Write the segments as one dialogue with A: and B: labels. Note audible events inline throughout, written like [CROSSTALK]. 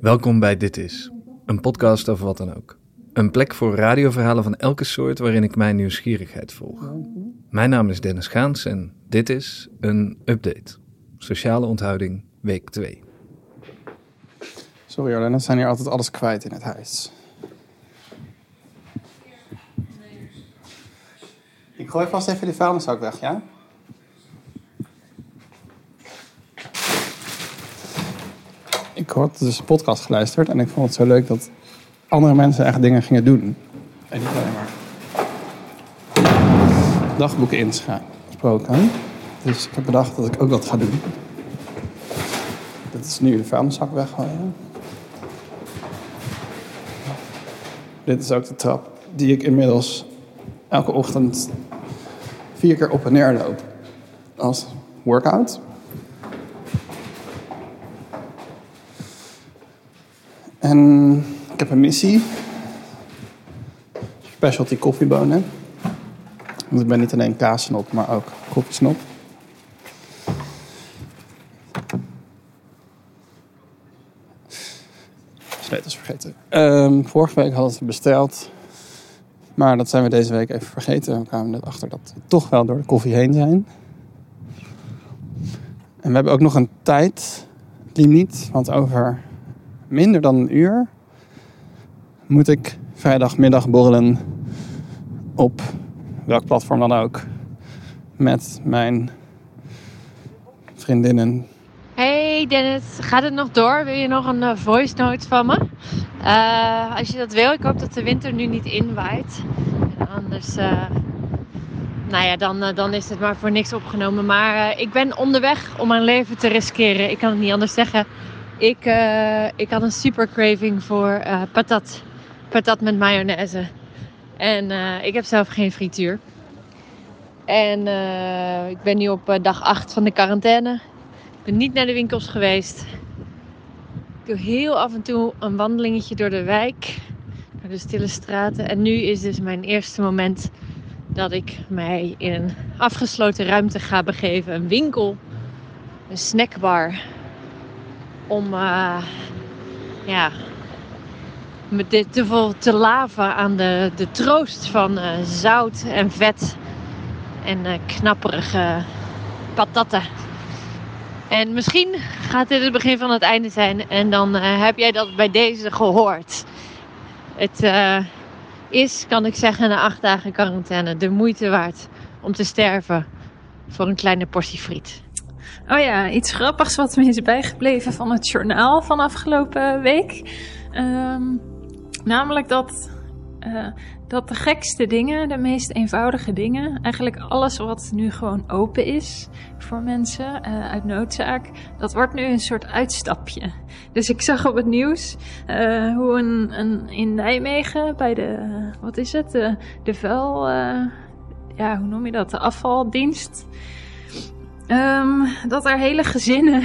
A: Welkom bij Dit Is, een podcast over wat dan ook. Een plek voor radioverhalen van elke soort waarin ik mijn nieuwsgierigheid volg. Mijn naam is Dennis Gaans en dit is een update. Sociale onthouding, week 2.
B: Sorry Arlene, we zijn hier altijd alles kwijt in het huis. Ik gooi vast even die vuilniszak weg, ja? Ik had dus een podcast geluisterd en ik vond het zo leuk dat andere mensen echt dingen gingen doen. En niet alleen maar dagboeken ingesproken. Dus ik heb bedacht dat ik ook dat ga doen. Dit is nu de vuilniszak weggooien. Dit is ook de trap die ik inmiddels elke ochtend vier keer op en neer loop. Als workout. En ik heb een missie. Specialty koffiebonen. Want ik ben niet alleen kaassnop, maar ook koffiesnop. Sleutels vergeten. Ehm, vorige week hadden ze besteld. Maar dat zijn we deze week even vergeten. We kwamen net achter dat we toch wel door de koffie heen zijn. En we hebben ook nog een tijdlimiet. Want over minder dan een uur moet ik vrijdagmiddag borrelen op welk platform dan ook. Met mijn vriendinnen.
C: Hey Dennis, gaat het nog door? Wil je nog een eh, voice note van me? Eh, als je dat wil, ik hoop dat de winter nu niet inwaait. Anders, eh, nou ja, dan, dan is het maar voor niks opgenomen. Maar ik ben onderweg om mijn leven te riskeren. Ik kan het niet anders zeggen. Ik, eh, ik had een super craving voor eh, patat. Patat met mayonaise. En eh, ik heb zelf geen frituur. En ik ben nu op dag 8 van de quarantaine. Ik ben niet naar de winkels geweest. Ik doe heel af en toe een wandelingetje door de wijk. Naar de stille straten. En nu is dus mijn eerste moment dat ik mij in een afgesloten ruimte ga begeven. Een winkel. Een snackbar. Om eh, ja, me dit te, te laven aan de, de troost van eh, zout en vet. En eh, knapperige patatten. En misschien gaat dit het begin van het einde zijn. En dan heb jij dat bij deze gehoord. Het is, kan ik zeggen, na acht dagen quarantaine de moeite waard om te sterven voor een kleine portie friet.
D: Oh ja, iets grappigs wat me is bijgebleven van het journaal van afgelopen week. Ehm, namelijk dat, eh, dat de gekste dingen, de meest eenvoudige dingen, eigenlijk alles wat nu gewoon open is voor mensen eh, uit noodzaak, dat wordt nu een soort uitstapje. Dus ik zag op het nieuws eh, hoe een, een, in Nijmegen bij de, wat is het, de, de vuil, ja, hoe noem je dat, de afvaldienst. Ehm, dat er hele gezinnen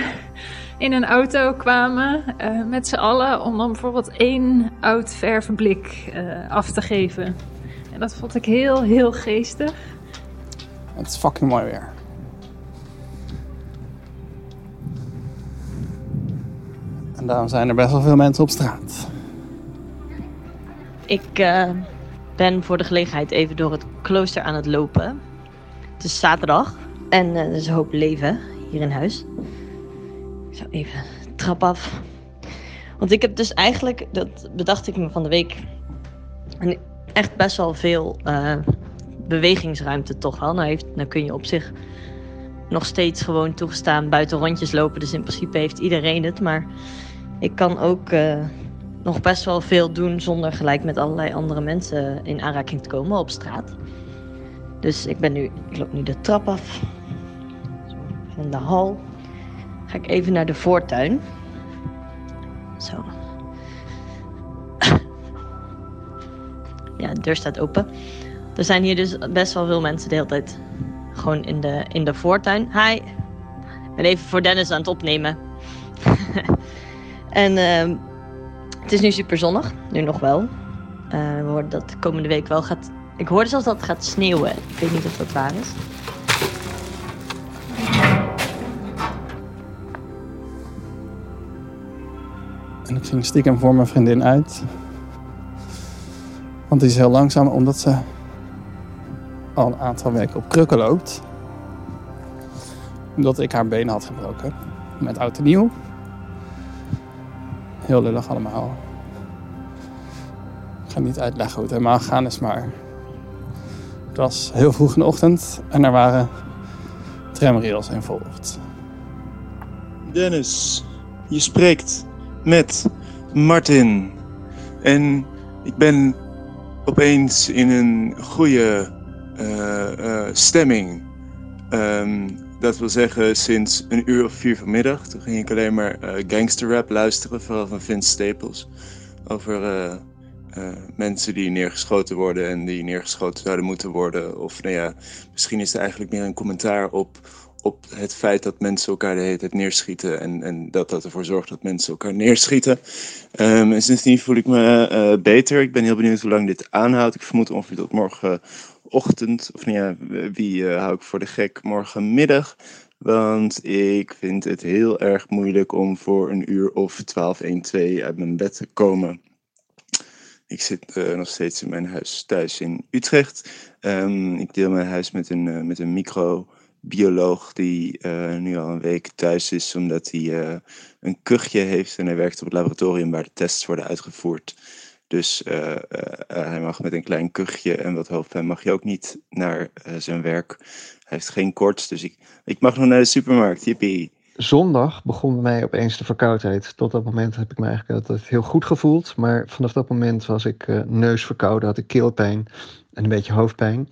D: in een auto kwamen eh, met z'n allen om dan bijvoorbeeld één oud verfblik eh, af te geven. En dat vond ik heel, heel geestig.
B: Het is fucking mooi weer. En daarom zijn er best wel veel mensen op straat.
E: Ik eh, ben voor de gelegenheid even door het klooster aan het lopen. Het is zaterdag en eh, er is een hoop leven hier in huis. Ik zou even trap af. Want ik heb dus eigenlijk, dat bedacht ik me van de week, echt best wel veel eh, bewegingsruimte toch wel. Nou, heeft, nou kun je op zich nog steeds gewoon toegestaan buiten rondjes lopen. Dus in principe heeft iedereen het. Maar ik kan ook eh, nog best wel veel doen zonder gelijk met allerlei andere mensen in aanraking te komen op straat. Dus ik ben nu, ik loop nu de trap af. In de hal. Ga ik even naar de voortuin. Zo. Ja, de deur staat open. Er zijn hier dus best wel veel mensen de hele tijd gewoon in de, in de voortuin. Hi. Ik ben even voor Dennis aan het opnemen. [LAUGHS] en ehm, het is nu super zonnig. Nu nog wel. Eh, we hoorden dat de komende week wel gaat... Ik hoorde zelfs dat het gaat sneeuwen. Ik weet niet of dat waar is.
B: En ik ging stiekem voor mijn vriendin uit. Want die is heel langzaam omdat ze al een aantal weken op krukken loopt. Omdat ik haar benen had gebroken. Met oud en nieuw. Heel lullig allemaal. Ik ga niet uitleggen hoe het helemaal gegaan is, maar... Het was heel vroeg in de ochtend en er waren tramrails involved.
F: Dennis, je spreekt met Martin. En ik ben opeens in een goede uh, uh, stemming. Um, dat wil zeggen, sinds een uur of vier vanmiddag. Toen ging ik alleen maar uh, gangsterrap luisteren, vooral van Vince Staples. Over mensen die neergeschoten worden en die neergeschoten zouden moeten worden. Of nou ja, misschien is het eigenlijk meer een commentaar op op het feit dat mensen elkaar de hele tijd neerschieten en, en dat dat ervoor zorgt dat mensen elkaar neerschieten. Um, en sindsdien voel ik me uh, beter. Ik ben heel benieuwd hoe lang dit aanhoudt. Ik vermoed ongeveer tot morgenochtend, of nou wie uh, hou ik voor de gek, morgenmiddag. Want ik vind het heel erg moeilijk om voor een uur of 12, 1, 2 uit mijn bed te komen. Ik zit uh, nog steeds in mijn huis thuis in Utrecht. Um, ik deel mijn huis met een, met een micro bioloog die uh, nu al een week thuis is omdat hij uh, een kuchje heeft en hij werkt op het laboratorium waar de tests worden uitgevoerd. Dus uh, hij mag met een klein kuchje en wat hoofdpijn mag je ook niet naar zijn werk. Hij heeft geen koorts, dus ik, ik mag nog naar de supermarkt. Yippie.
G: Zondag begon bij mij opeens de verkoudheid. Tot dat moment heb ik me eigenlijk altijd heel goed gevoeld. Maar vanaf dat moment was ik neusverkouden, had ik keelpijn en een beetje hoofdpijn.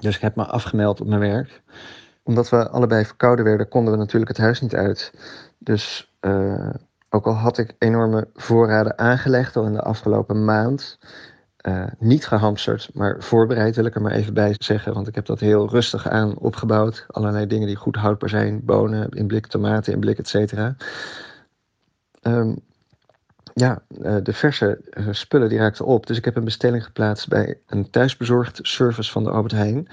G: Dus ik heb me afgemeld op mijn werk. Omdat we allebei verkouden werden, konden we natuurlijk het huis niet uit. Dus uh, ook al had ik enorme voorraden aangelegd al in de afgelopen maand. Uh, niet gehamsterd, maar voorbereid wil ik er maar even bij zeggen. Want ik heb dat heel rustig aan opgebouwd. Allerlei dingen die goed houdbaar zijn. Bonen in blik, tomaten in blik, et cetera. Um, ja, uh, de verse uh, spullen die raakten op. Dus ik heb een bestelling geplaatst bij een thuisbezorgd service van de Albert Heijn.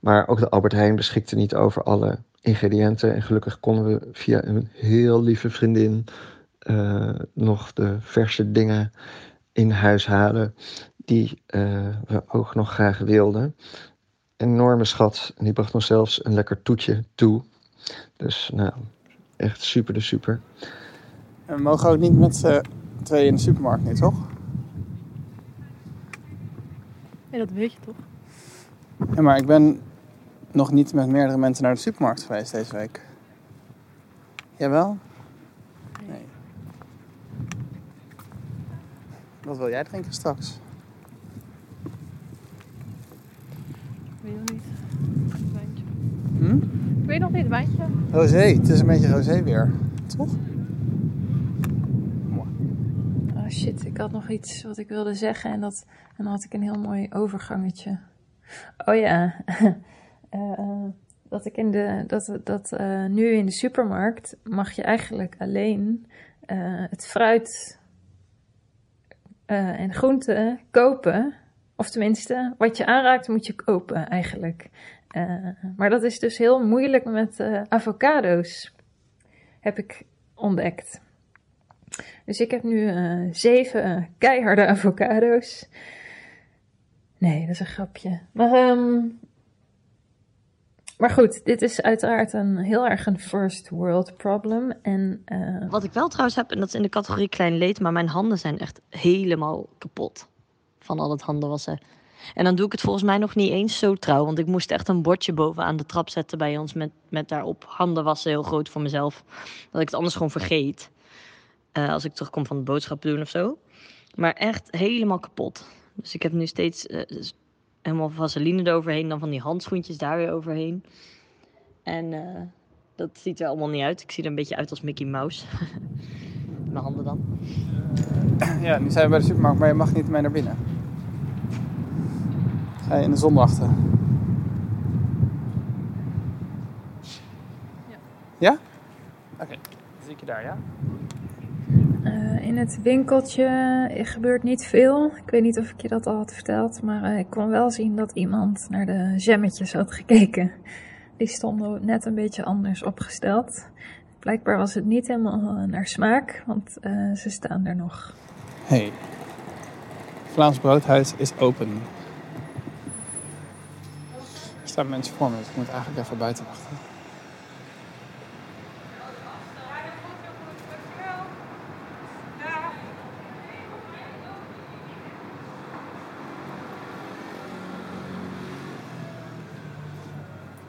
G: Maar ook de Albert Heijn beschikte niet over alle ingrediënten. En gelukkig konden we via een heel lieve vriendin uh, nog de verse dingen in huis halen. Die we ook nog graag wilden. Enorme schat. En die bracht ons zelfs een lekker toetje toe. Dus nou, echt super de super.
B: En we mogen ook niet met tweeën in de supermarkt, niet toch?
H: Ja, dat weet je toch?
B: Ja, maar ik ben nog niet met meerdere mensen naar de supermarkt geweest deze week. Jawel? Nee. Wat wil jij drinken straks?
H: Ik weet nog niet. Wijntje.
B: Hm?
H: Ik weet nog niet, wijntje.
B: Rosé, het is een beetje rosé weer. Toch?
D: Oh ik had nog iets wat ik wilde zeggen en, dat, en dan had ik een heel mooi overgangetje. Oh ja, uh, [LAUGHS] dat ik in de, dat, dat uh, nu in de supermarkt mag je eigenlijk alleen het fruit en groenten kopen. Of tenminste, wat je aanraakt moet je kopen eigenlijk. maar dat is dus heel moeilijk met avocado's, heb ik ontdekt. Dus ik heb nu uh, zeven uh, keiharde avocado's. Nee, dat is een grapje. Maar, um, maar goed, dit is uiteraard een heel erg een first world problem. En, uh...
E: Wat ik wel trouwens heb, en dat is in de categorie klein leed, maar mijn handen zijn echt helemaal kapot van al het handenwassen. En dan doe ik het volgens mij nog niet eens zo trouw. Want ik moest echt een bordje bovenaan de trap zetten bij ons met, met daarop handen wassen heel groot voor mezelf. Dat ik het anders gewoon vergeet. Uh, als ik terugkom van de boodschappen doen of zo. Maar echt helemaal kapot. Dus ik heb nu steeds uh, helemaal vaseline eroverheen. Dan van die handschoentjes daar weer overheen. En uh, dat ziet er allemaal niet uit. Ik zie er een beetje uit als Mickey Mouse. [LAUGHS] Mijn handen dan.
B: Ja, nu zijn we bij de supermarkt, maar je mag niet mee naar binnen. Ga je in de zon wachten?
H: Ja.
B: Ja? Oké, okay. zie ik je daar, ja?
D: In het winkeltje gebeurt niet veel. Ik weet niet of ik je dat al had verteld, maar uh, ik kon wel zien dat iemand naar de jammetjes had gekeken. Die stonden net een beetje anders opgesteld. Blijkbaar was het niet helemaal eh, naar smaak, want eh, ze staan er nog.
B: Hey, Vlaams Broodhuis is open. Er staan mensen voor me, dus ik moet eigenlijk even buiten wachten.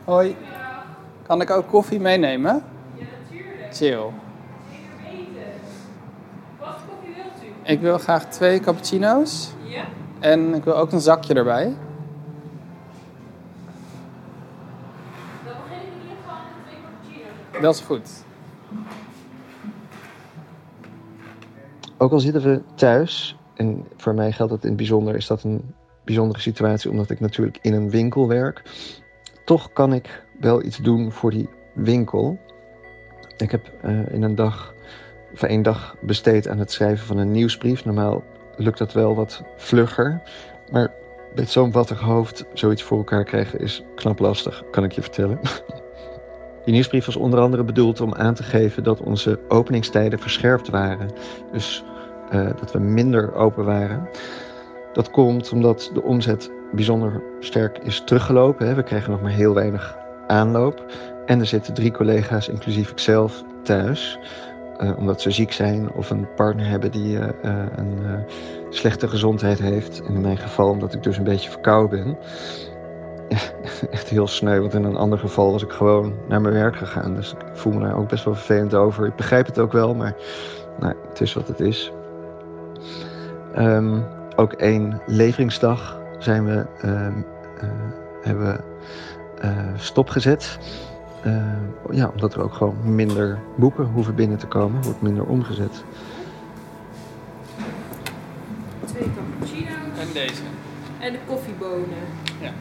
B: Hoi, kan ik ook koffie meenemen? Ja, natuurlijk. Chill.
H: Wat koffie wilt u?
B: Ik wil graag twee cappuccino's.
H: Ja?
B: En ik wil ook een zakje erbij.
H: Dan begin ik in ieder geval met twee cappuccino's.
B: Dat is goed.
G: Ook al zitten we thuis, en voor mij geldt het in het bijzonder, is dat een bijzondere situatie omdat ik natuurlijk in een winkel werk. Toch kan ik wel iets doen voor die winkel. Ik heb eh, in een dag, of één dag besteed aan het schrijven van een nieuwsbrief. Normaal lukt dat wel wat vlugger. Maar met zo'n wattig hoofd zoiets voor elkaar krijgen is knap lastig, kan ik je vertellen. [LAUGHS] Die nieuwsbrief was onder andere bedoeld om aan te geven dat onze openingstijden verscherpt waren. Dus eh, dat we minder open waren. Dat komt omdat de omzet bijzonder sterk is teruggelopen. We krijgen nog maar heel weinig aanloop. En er zitten drie collega's, inclusief ikzelf, thuis. eh, omdat ze ziek zijn of een partner hebben die eh, eh, een slechte gezondheid heeft. In mijn geval omdat ik dus een beetje verkouden ben. [LAUGHS] Echt heel sneu, want in een ander geval was ik gewoon naar mijn werk gegaan. Dus ik voel me daar ook best wel vervelend over. Ik begrijp het ook wel, maar nou, het is wat het is. Ehm, ook één leveringsdag zijn we, ehm, eh, hebben we eh, stopgezet. Eh, ja, omdat er ook gewoon minder boeken hoeven binnen te komen. Wordt minder omgezet.
H: Twee cappuccino's.
B: En deze.
H: En de koffiebonen.
B: Ja.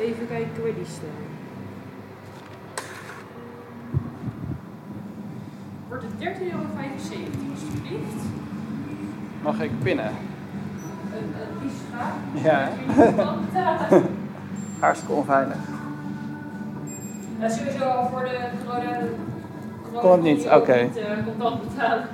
H: Even kijken waar die staan. Wordt het 13,75 euro alsjeblieft.
B: Mag ik pinnen?
H: Een, een biescha.
B: Ja. [LAUGHS] Hartstikke onveilig.
H: Ja, sowieso al voor de corona. corona
B: Kon het niet,
H: kon je ook
B: oké.
H: niet, eh, contant betalen.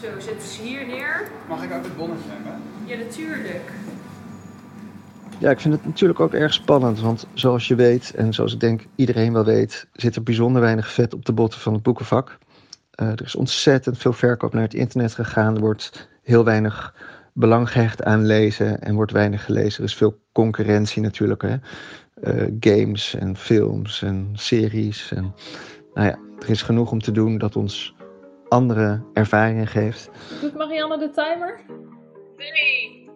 H: Zo. Zo, zet ze hier neer.
B: Mag ik ook het bonnetje hebben?
H: Ja, natuurlijk.
G: Ja, ik vind het natuurlijk ook erg spannend. Want zoals je weet, en zoals ik denk iedereen wel weet, zit er bijzonder weinig vet op de botten van het boekenvak. Eh, er is ontzettend veel verkoop naar het internet gegaan. Er wordt heel weinig belang gehecht aan lezen en wordt weinig gelezen. Er is veel concurrentie natuurlijk. Hè? Eh, games en films en series. En, nou ja, er is genoeg om te doen dat ons andere ervaringen geeft.
D: Doet Marianne de timer?
I: 3,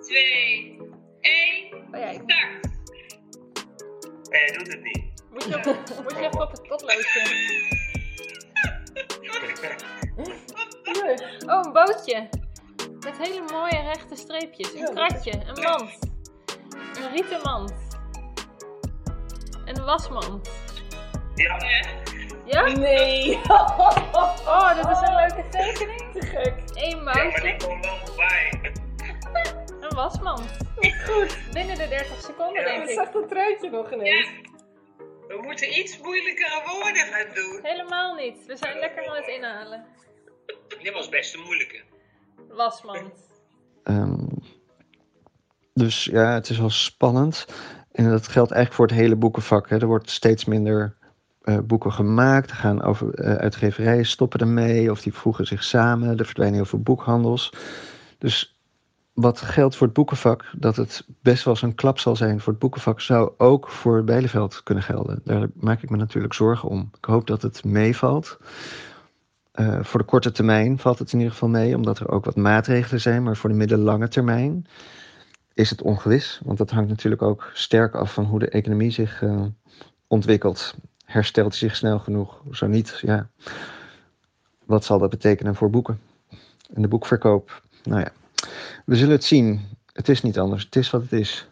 I: 2, 1,
D: Oh ja, ik
I: start! Nee, doet het niet.
D: moet je, op- moet je even op het potloodje. [LAUGHS] Oh, een bootje. Met hele mooie rechte streepjes. Een kratje, een mand. Een rieten mand. Een wasmand.
I: Ja,
D: Ja?
H: Nee.
D: Oh, dat is een leuke tekening. Te gek. Eén
I: ja, maar
D: moutje.
I: die komt wel voorbij.
D: Een wasmand. Goed. Binnen de 30 seconden,
I: Ja,
D: denk
H: Ik
D: ik.
H: zag dat truitje nog ineens.
I: We moeten iets moeilijkere woorden gaan doen.
D: Helemaal niet. We zijn lekker aan het inhalen.
I: Dit was best een moeilijke.
D: Wasmand.
G: Ehm, dus ja, het is wel spannend. En dat geldt eigenlijk voor het hele boekenvak. Hè. Er wordt steeds minder eh, boeken gemaakt. Er gaan over, eh, uitgeverijen stoppen ermee. Of die voegen zich samen. Er verdwijnen heel veel boekhandels. Dus wat geldt voor het boekenvak, dat het best wel eens een klap zal zijn voor het boekenvak, zou ook voor Bijleveld kunnen gelden. Daar maak ik me natuurlijk zorgen om. Ik hoop dat het meevalt. Eh, voor de korte termijn valt het in ieder geval mee, omdat er ook wat maatregelen zijn. Maar voor de middellange termijn is het ongewis. Want dat hangt natuurlijk ook sterk af van hoe de economie zich eh, ontwikkelt. Herstelt zich snel genoeg? Zo niet, ja. Wat zal dat betekenen voor boeken? En de boekverkoop? Nou ja, we zullen het zien. Het is niet anders. Het is wat het is.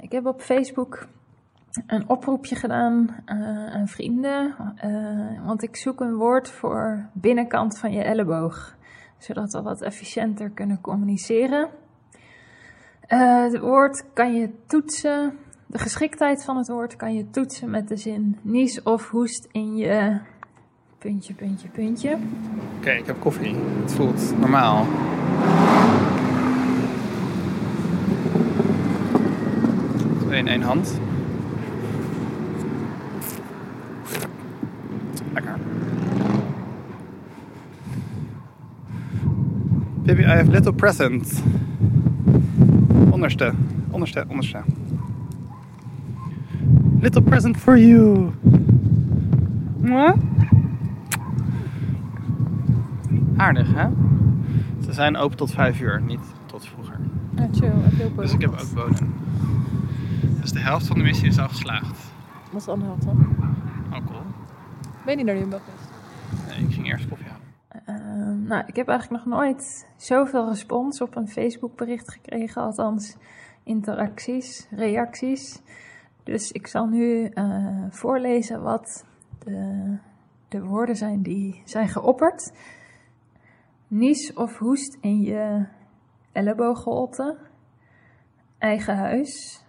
D: Ik heb op Facebook een oproepje gedaan eh, aan vrienden. eh, want ik zoek een woord voor binnenkant van je elleboog. zodat we wat efficiënter kunnen communiceren. Uh, het woord kan je toetsen, de geschiktheid van het woord kan je toetsen met de zin nies of hoest in je puntje, puntje, puntje.
B: Oké, ik heb koffie. Het voelt normaal. In één hand. Lekker. Baby, I have little present. Onderste, onderste, onderste. Little present for you. Mwah. Aardig, hè? Ze zijn open tot 5 uur, niet tot vroeger.
D: Ja, chill.
B: Dus ik heb ook bonen. Dus de helft van de missie is al geslaagd.
D: Wat is de andere helft dan?
B: Alcohol.
D: Ben je daar nu in België?
B: Nee, ik ging eerst koffie halen.
D: Uh, nou, ik heb eigenlijk nog nooit zoveel respons op een Facebook bericht gekregen. Althans, interacties, reacties. Dus ik zal nu uh, voorlezen wat de, de woorden zijn die zijn geopperd. Nies of hoest in je ellebooggeholte. Eigen huis.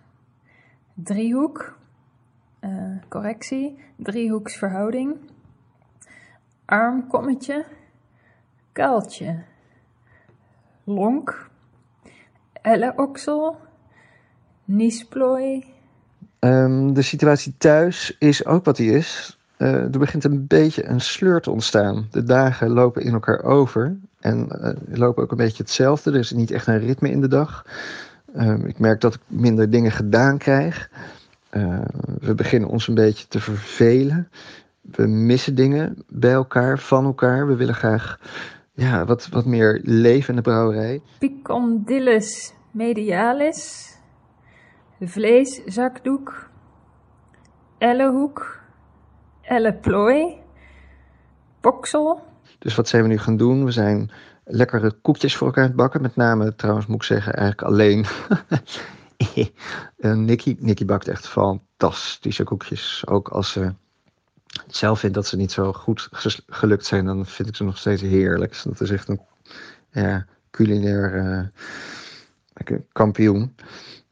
D: Driehoek. Uh, correctie. Driehoeksverhouding. Armkommetje. Kuiltje. Lonk. Elleoksel. Niesplooi.
G: Um, de situatie thuis is ook wat die is. Uh, er begint een beetje een sleur te ontstaan. De dagen lopen in elkaar over en uh, lopen ook een beetje hetzelfde. Er is niet echt een ritme in de dag. Uh, ik merk dat ik minder dingen gedaan krijg. Uh, we beginnen ons een beetje te vervelen. We missen dingen bij elkaar, van elkaar. We willen graag ja, wat, wat meer leven in de brouwerij.
D: Picondylus medialis. Vleeszakdoek. Ellehoek. Elleplooi. Poksel.
G: Dus wat zijn we nu gaan doen? We zijn lekkere koekjes voor elkaar het bakken. Met name, trouwens moet ik zeggen, eigenlijk alleen. [LAUGHS] Nicky, Nicky bakt echt fantastische koekjes. Ook als ze zelf vindt dat ze niet zo goed gelukt zijn, dan vind ik ze nog steeds heerlijk. Dat is echt een ja, culinair uh, kampioen.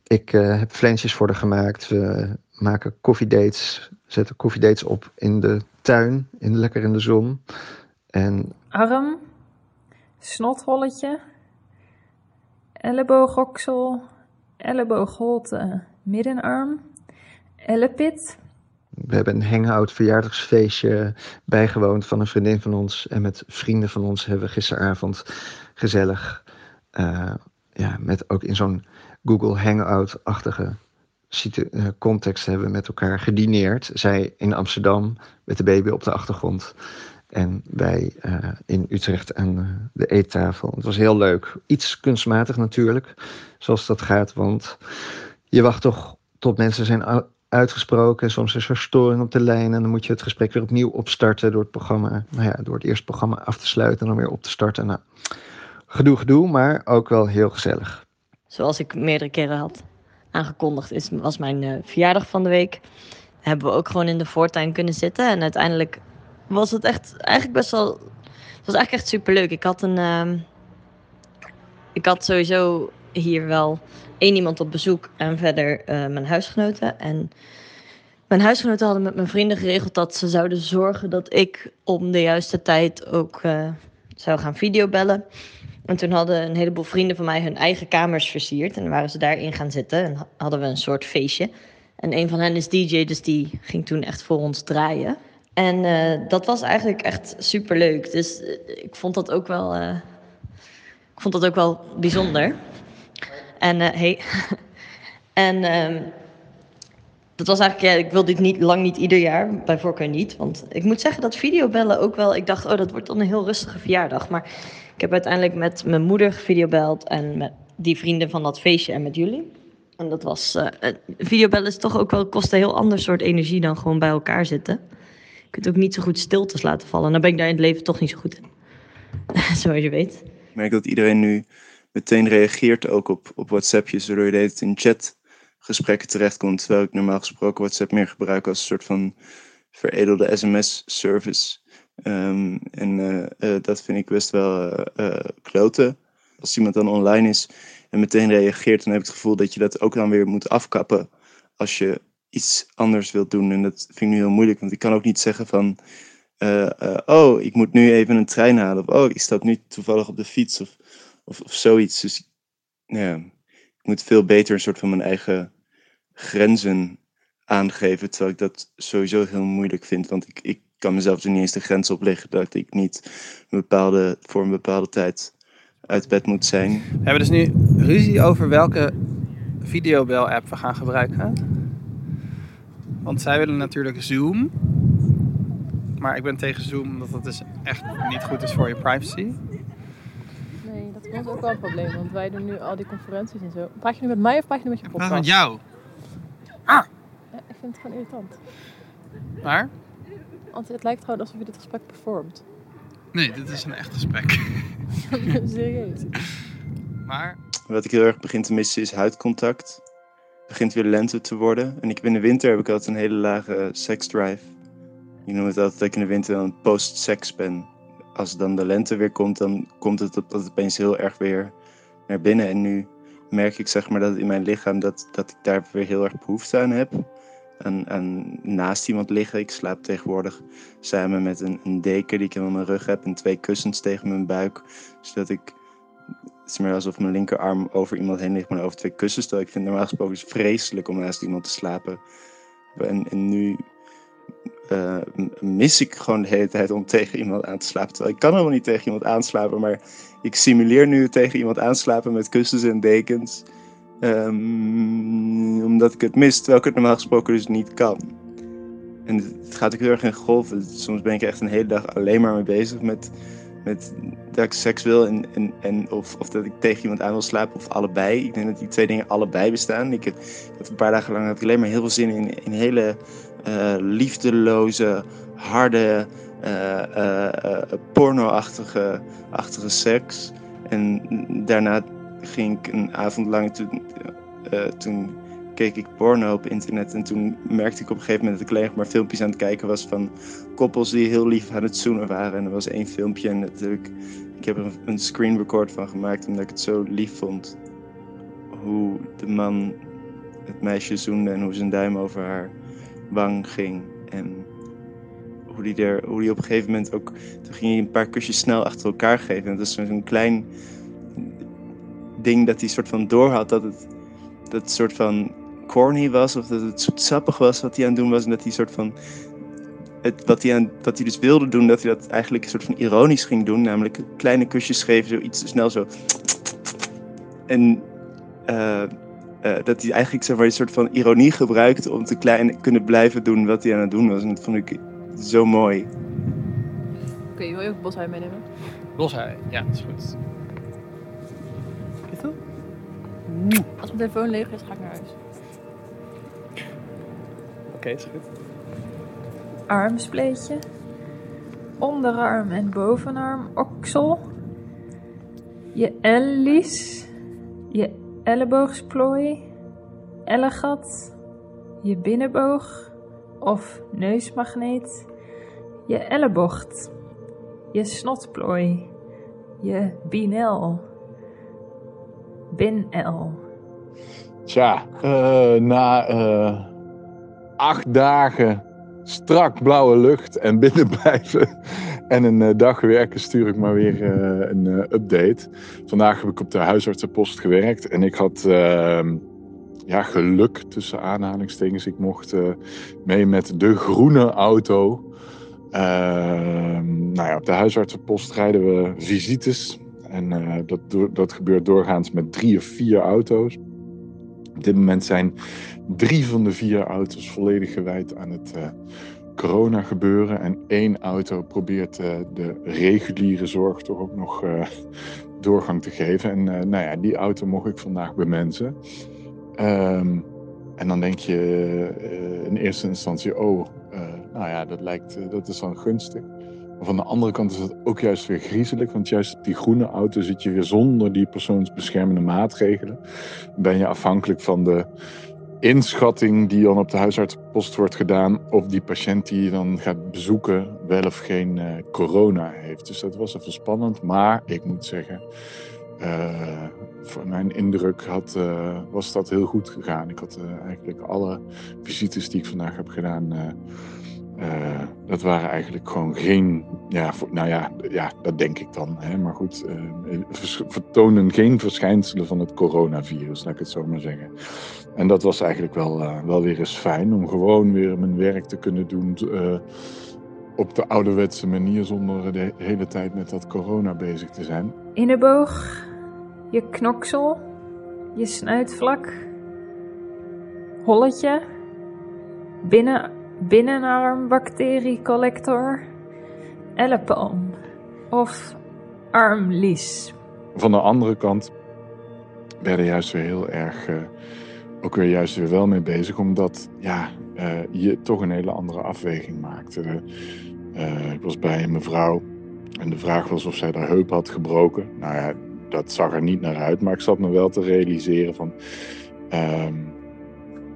G: Ik uh, heb flensjes voor haar gemaakt. We maken koffiedates, zetten koffiedates op in de tuin, in, lekker in de zon. En...
D: Arm, snotholletje, elleboogoksel, elleboogholte, middenarm, ellepit.
G: We hebben een hangout verjaardagsfeestje bijgewoond van een vriendin van ons. En met vrienden van ons hebben we gisteravond gezellig, uh, ja, met ook in zo'n Google Hangout-achtige context hebben we met elkaar gedineerd. Zij in Amsterdam met de baby op de achtergrond. En wij uh, in Utrecht aan de eettafel. Het was heel leuk. Iets kunstmatig natuurlijk, zoals dat gaat. Want je wacht toch tot mensen zijn uitgesproken. Soms is er storing op de lijn. En dan moet je het gesprek weer opnieuw opstarten door het programma. Nou ja, door het eerste programma af te sluiten en dan weer op te starten. Nou, gedoe, gedoe, maar ook wel heel gezellig.
E: Zoals ik meerdere keren had aangekondigd, is, was mijn uh, verjaardag van de week. Hebben we ook gewoon in de voortuin kunnen zitten. En uiteindelijk was het echt eigenlijk best wel. Het was eigenlijk echt super leuk. Ik had een. Uh, ik had sowieso hier wel één iemand op bezoek en verder uh, mijn huisgenoten. En mijn huisgenoten hadden met mijn vrienden geregeld dat ze zouden zorgen dat ik om de juiste tijd ook uh, zou gaan videobellen. En toen hadden een heleboel vrienden van mij hun eigen kamers versierd. En waren ze daarin gaan zitten en hadden we een soort feestje. En een van hen is DJ, dus die ging toen echt voor ons draaien. En uh, dat was eigenlijk echt super leuk. Dus uh, ik vond dat ook wel, uh, ik vond dat ook wel bijzonder. En hey. [LAUGHS] en um, dat was eigenlijk, ja, ik wil dit niet lang niet ieder jaar, bij voorkeur niet. Want ik moet zeggen dat videobellen ook wel, ik dacht, oh, dat wordt dan een heel rustige verjaardag. Maar ik heb uiteindelijk met mijn moeder videobeld en met die vrienden van dat feestje en met jullie. En dat was, videobellen is toch ook wel, kost een heel ander soort energie dan gewoon bij elkaar zitten. Je kunt ook niet zo goed stiltes laten vallen. Dan ben ik daar in het leven toch niet zo goed in. [LAUGHS] Zoals je weet.
F: Ik merk dat iedereen nu meteen reageert ook op, op WhatsAppjes, waardoor je het in chatgesprekken terechtkomt. Terwijl ik normaal gesproken WhatsApp meer gebruik als een soort van veredelde sms-service. Ehm, en eh, eh, dat vind ik best wel eh, eh, kloten. Als iemand dan online is en meteen reageert, dan heb ik het gevoel dat je dat ook dan weer moet afkappen als je iets anders wilt doen. En dat vind ik nu heel moeilijk, want ik kan ook niet zeggen van, eh, eh, oh, ik moet nu even een trein halen. Of oh, ik stap nu toevallig op de fiets of, of, of zoiets. Dus ja, ik moet veel beter een soort van mijn eigen grenzen aangeven. Terwijl ik dat sowieso heel moeilijk vind. Want ik, ik kan mezelf er niet eens de grens op leggen dat ik niet een bepaalde, voor een bepaalde tijd uit bed moet zijn.
B: We hebben dus nu ruzie over welke videobel-app we gaan gebruiken. Want zij willen natuurlijk Zoom. Maar ik ben tegen Zoom omdat het dus echt niet goed is voor je privacy.
J: Nee, dat is ook wel een probleem, want wij doen nu al die conferenties en zo. Praat je nu met mij of praat je nu met je
B: Ik
J: podcast?
B: praat met jou.
J: Ja, ik vind het gewoon irritant.
B: Maar?
J: Want het lijkt gewoon alsof je dit gesprek performt.
B: Nee, dit is een echt gesprek. [LAUGHS]
J: Serieus.
B: Maar
F: Wat ik heel erg begin te missen is huidcontact. Het begint weer lente te worden. En ik in de winter heb ik altijd een hele lage seksdrive. Ik noem het altijd dat ik in de winter dan post-sex ben. Als dan de lente weer komt, dan komt het dat opeens heel erg weer naar binnen. En nu merk ik zeg maar dat in mijn lichaam dat, dat ik daar weer heel erg behoefte aan heb. Aan, aan naast iemand liggen. Ik slaap tegenwoordig samen met een, een deken die ik aan mijn rug heb en twee kussens tegen mijn buik. Zodat ik het is meer alsof mijn linkerarm over iemand heen ligt, maar over twee kussens. Terwijl ik vind normaal gesproken is vreselijk om naast iemand te slapen. En, en nu eh, mis ik gewoon de hele tijd om tegen iemand aan te slapen. Terwijl ik kan helemaal niet tegen iemand aanslapen, maar ik simuleer nu tegen iemand aanslapen met kussens en dekens. Ehm, omdat ik het mis, terwijl ik het normaal gesproken dus niet kan. En het gaat ook heel erg in golven. Soms ben ik echt een hele dag alleen maar mee bezig met, met dat ik seks wil en, en, en of, of dat ik tegen iemand aan wil slapen of allebei. Ik denk dat die twee dingen allebei bestaan. Ik heb, een paar dagen lang had ik alleen maar heel veel zin in, in hele eh, liefdeloze, harde, eh, eh, porno-achtige achtige seks. En daarna ging ik een avond lang, toen, toen keek ik porno op internet. En toen merkte ik op een gegeven moment dat ik alleen maar filmpjes aan het kijken was van koppels die heel lief aan het zoenen waren. En er was één filmpje en heb ik, heb er een, een screen record van gemaakt omdat ik het zo lief vond. Hoe de man het meisje zoende en hoe zijn duim over haar wang ging. En hoe die, er, hoe die op een gegeven moment ook... Toen ging hij een paar kusjes snel achter elkaar geven. En dat is zo'n klein ding dat hij soort van doorhad dat het, dat soort van corny was. Of dat het zoetsappig was wat hij aan het doen was. En dat hij soort van... Het, wat, hij aan, wat hij dus wilde doen, dat hij dat eigenlijk een soort van ironisch ging doen. Namelijk kleine kusjes geven, zo iets te snel zo... En eh, eh, dat hij eigenlijk zeg maar, een soort van ironie gebruikte om te klein kunnen blijven doen wat hij aan het doen was. En dat vond ik zo mooi.
J: Oké, wil je ook boshuis meenemen?
B: Boshui, ja, dat is goed.
J: Als mijn telefoon leeg is, ga ik naar huis.
B: Oké, is goed.
D: Armspleetje. Onderarm en bovenarm oksel. Je ellies. Je elleboogsploooi. Ellegat. Je binnenboog. Of neusmagneet. Je ellebocht. Je snotplooi. Je binel. Bin-el.
K: Tja, eh, na eh, acht dagen strak blauwe lucht en binnenblijven [LAUGHS] en een eh, dag werken stuur ik maar weer eh, een eh, update. Vandaag heb ik op de huisartsenpost gewerkt en ik had ehm, ja, geluk tussen aanhalingstekens. Ik mocht mee met de groene auto. Ehm, nou ja, op de huisartsenpost rijden we visites. En dat, dat gebeurt doorgaans met drie of vier auto's. Op dit moment zijn drie van de vier auto's volledig gewijd aan het eh, corona gebeuren. En één auto probeert eh, de reguliere zorg toch ook nog eh, doorgang te geven. En nou ja, die auto mocht ik vandaag bemensen. Ehm, en dan denk je in eerste instantie, oh, nou ja, dat lijkt, dat is dan gunstig. Van de andere kant is het ook juist weer griezelig, want juist die groene auto zit je weer zonder die persoonsbeschermende maatregelen. Ben je afhankelijk van de inschatting die dan op de huisartsenpost wordt gedaan of die patiënt die je dan gaat bezoeken wel of geen eh, corona heeft. Dus dat was even spannend, maar ik moet zeggen, uh, voor mijn indruk had, uh, was dat heel goed gegaan. Ik had eigenlijk alle visites die ik vandaag heb gedaan, dat waren eigenlijk gewoon geen, ja, nou ja, ja, dat denk ik dan. Hè, maar goed, vertonen geen verschijnselen van het coronavirus, laat ik het zo maar zeggen. En dat was eigenlijk wel, wel weer eens fijn om gewoon weer mijn werk te kunnen doen op de ouderwetse manier zonder de hele tijd met dat corona bezig te zijn.
D: In de boog, je knoksel, je snuitvlak, holletje, binnen, binnenarm bacteriecollector, ellepalm of armlies.
K: Van de andere kant werden juist weer heel erg... Uh, ook weer juist weer wel mee bezig, omdat ja, uh, je toch een hele andere afweging maakt. Uh, uh, ik was bij een mevrouw en de vraag was of zij haar heup had gebroken. Nou ja, dat zag er niet naar uit, maar ik zat me wel te realiseren van ehm,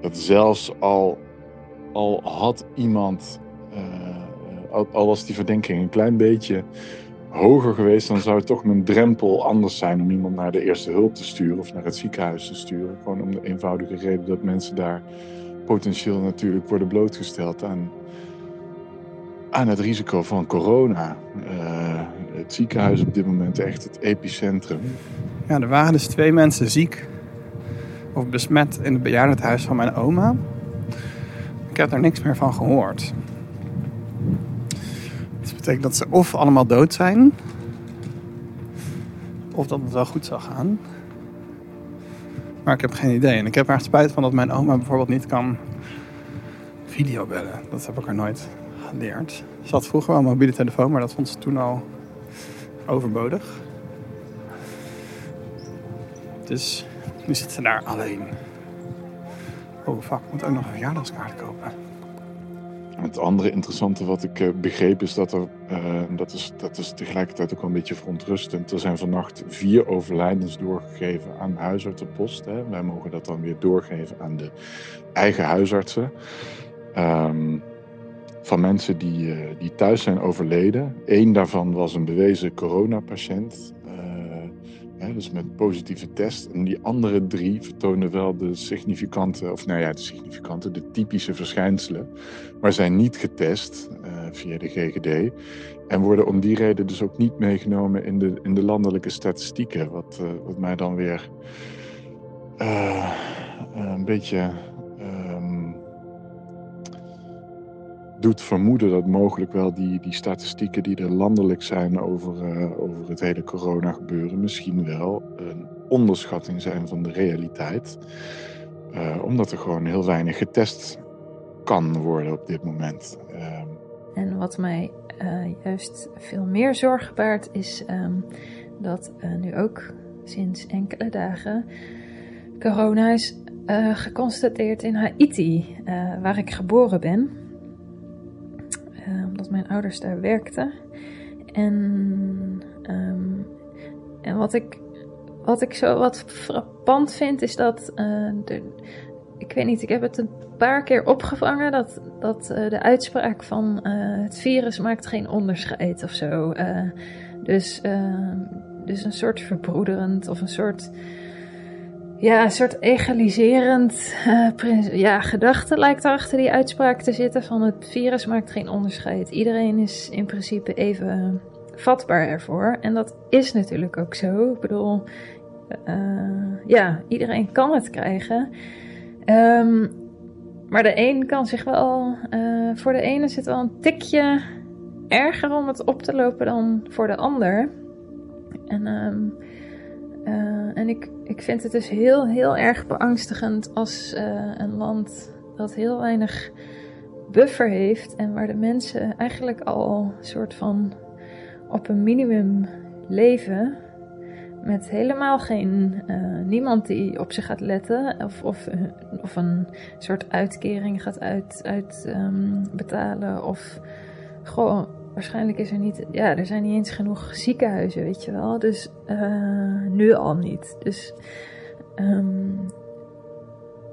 K: dat zelfs al, al had iemand, al, al was die verdenking een klein beetje hoger geweest, dan zou het toch mijn drempel anders zijn om iemand naar de eerste hulp te sturen of naar het ziekenhuis te sturen. Gewoon om de eenvoudige reden dat mensen daar potentieel natuurlijk worden blootgesteld aan, aan het risico van corona. Uh, het ziekenhuis op dit moment echt het epicentrum.
B: Ja, er waren dus twee mensen ziek of besmet in het bejaardenhuis van mijn oma. Ik heb er niks meer van gehoord betekent dat ze of allemaal dood zijn, of dat het wel goed zal gaan. Maar ik heb geen idee. En ik heb er spijt van dat mijn oma bijvoorbeeld niet kan videobellen. Dat heb ik er nooit geleerd. Ze had vroeger wel een mobiele telefoon, maar dat vond ze toen al overbodig. Dus nu zit ze daar alleen. Oh fuck, ik moet ook nog een verjaardagskaart kopen.
K: Het andere interessante wat ik uh, begreep is dat er, uh, dat, is, dat is tegelijkertijd ook wel een beetje verontrustend. Er zijn vannacht vier overlijdens doorgegeven aan huisartsenpost. Hè. Wij mogen dat dan weer doorgeven aan de eigen huisartsen. Um, van mensen die, uh, die thuis zijn overleden. Eén daarvan was een bewezen coronapatiënt. Dus met positieve test. En die andere drie vertonen wel de significante, of nou ja, de significante, de typische verschijnselen. Maar zijn niet getest uh, via de GGD. En worden om die reden dus ook niet meegenomen in de, in de landelijke statistieken. Wat, uh, wat mij dan weer uh, een beetje doet vermoeden dat mogelijk wel die, die statistieken die er landelijk zijn over, uh, over het hele corona gebeuren, misschien wel een onderschatting zijn van de realiteit. Uh, omdat er gewoon heel weinig getest kan worden op dit moment. Uh,
D: en wat mij uh, juist veel meer zorgen baart, is um, dat nu ook sinds enkele dagen corona is geconstateerd in Haiti, waar ik geboren ben. Uh, omdat mijn ouders daar werkten. En, um, en wat, ik, wat ik zo wat frappant vind, is dat. Uh, de, ik weet niet, ik heb het een paar keer opgevangen. Dat, dat uh, de uitspraak van het virus maakt geen onderscheid of zo. dus, dus een soort verbroederend of een soort ja, een soort egaliserend uh, ja, gedachte lijkt achter die uitspraak te zitten van het virus maakt geen onderscheid. Iedereen is in principe even vatbaar ervoor. En dat is natuurlijk ook zo. Ik bedoel, uh, ja, iedereen kan het krijgen. Um, maar de een kan zich wel, uh, voor de ene het wel een tikje erger om het op te lopen dan voor de ander. En um, uh, en ik, ik vind het dus heel, heel erg beangstigend als uh, een land dat heel weinig buffer heeft en waar de mensen eigenlijk al een soort van op een minimum leven. Met helemaal geen, uh, niemand die op zich gaat letten of, of, of een soort uitkering gaat uit, uit um, betalen of gewoon waarschijnlijk is er niet, ja, er zijn niet eens genoeg ziekenhuizen, weet je wel. Dus uh, nu al niet. Dus, um,